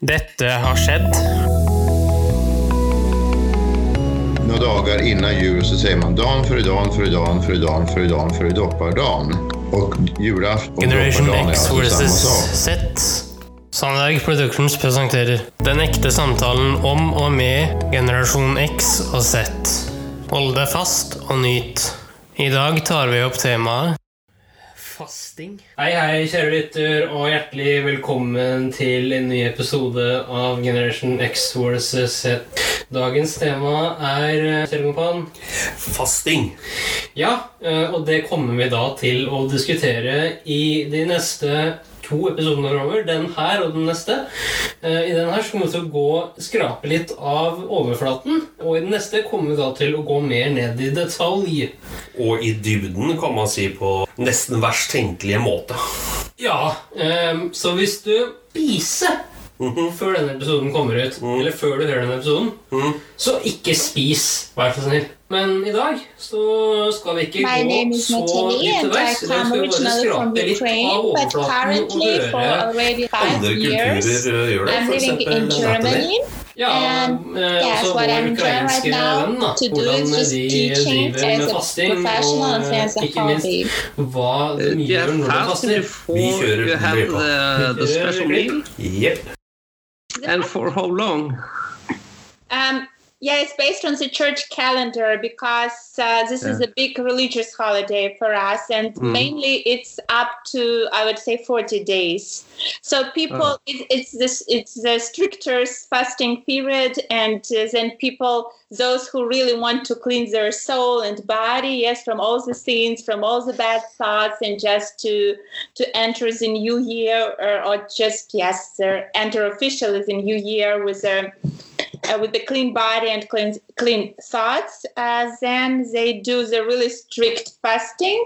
Dette har skjedd. Noen dager innan jul så sier man dan for dan före dan i dan for dan for dopparedan. Och julafton och Generation X sak. Z. Sandberg Productions presenterer Den ekte samtalen om og med generasjon X og Z. Hold deg fast og nyt. I dag tar vi opp temaet Fasting. Hei, hei, kjære lytter, og hjertelig velkommen til en ny episode av Generation X versus Z. Dagens tema er Kjellkompan. Fasting. Ja, eh, og det kommer vi da til å diskutere i de neste to episoder over. Den her og den neste. Eh, I den her så kommer vi til å gå skrape litt av overflaten. Og i den neste kommer vi da til å gå mer ned i detalj. Og i dybden, kan man si, på nesten verst tenkelige måte. Ja, eh, så hvis du spiser før denne episoden kommer ut, eller før du hører denne episoden, så ikke spis, vær så snill. Men i dag så skal vi ikke My gå så dypt til verks. I veis. I dag come skal vi bare originally skrape litt av overflaten og currently høre Andre kulturer gjør det. f.eks. Living eksempel in Germany. Ja, And eh, yes, altså vår I'm doing right ukrainske now venn, da. Hvordan de driver med fasting, og as a eh, ikke minst hva de do you gjør have når de faster. Vi kjører løypa. Jepp. And for how long? Um, yeah, it's based on the church calendar because uh, this is a big religious holiday for us, and Mm. mainly it's up to I would say forty days. So people, Oh. it, it's this, it's the stricter fasting period, and uh, then people, those who really want to cleanse their soul and body, yes, from all the sins, from all the bad thoughts, and just to to enter the new year, or, or just yes, enter officially the new year with a uh, with the clean body and clean clean thoughts, uh, then they do the really strict fasting,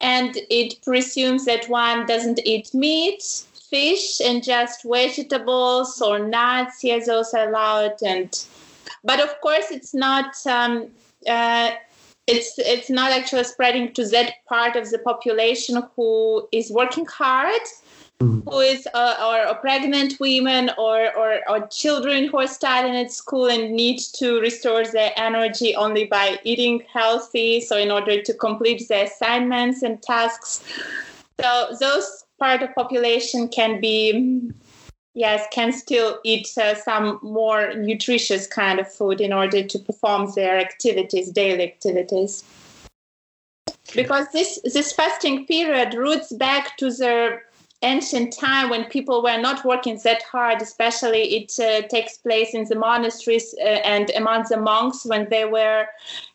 and it presumes that one doesn't eat meat, fish, and just vegetables or nuts. Yes, those are allowed, and but of course it's not. Um, uh, it's it's not actually spreading to that part of the population who is working hard who is uh, or, or pregnant women or, or or children who are studying at school and need to restore their energy only by eating healthy so in order to complete their assignments and tasks. So those part of population can be yes can still eat uh, some more nutritious kind of food in order to perform their activities daily activities. Because this this fasting period roots back to the ancient time when people were not working that hard especially it uh, takes place in the monasteries uh, and among the monks when they were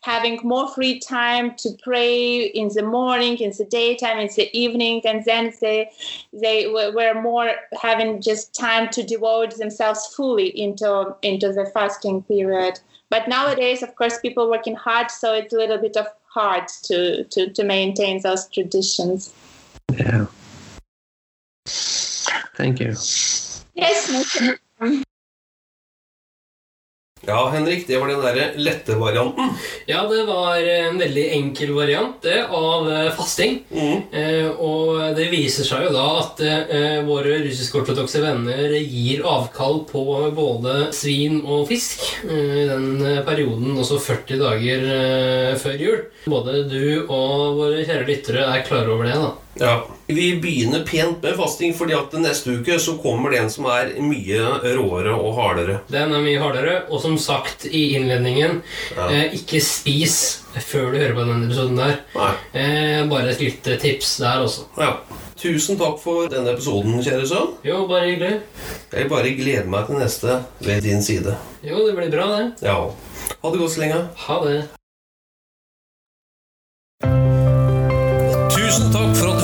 having more free time to pray in the morning in the daytime in the evening and then they they were more having just time to devote themselves fully into into the fasting period but nowadays of course people working hard so it's a little bit of hard to to, to maintain those traditions Yeah. Thank you. yes no. Ja, Henrik, det var den derre lette varianten. Ja, det var en veldig enkel variant det, av eh, fasting. Mm. Eh, og det viser seg jo da at eh, våre russisk-ortodokse venner gir avkall på både svin og fisk eh, i den eh, perioden, også 40 dager eh, før jul. Både du og våre kjære lyttere er klare over det, da. Ja. Vi begynner pent med fasting, fordi at neste uke så kommer det en som er mye råere og hardere. Den er mye hardere, og som sagt i innledningen, Ja. eh, ikke spis før du hører på denne episoden der. Eh, bare et lite tips der også. Ja. Tusen takk for denne episoden, kjære sønn. Jo, bare hyggelig. Jeg bare gleder meg til neste ved din side. Jo, det blir bra, det. Ja. Ha det godt så lenge. Ha det. Tusen takk for at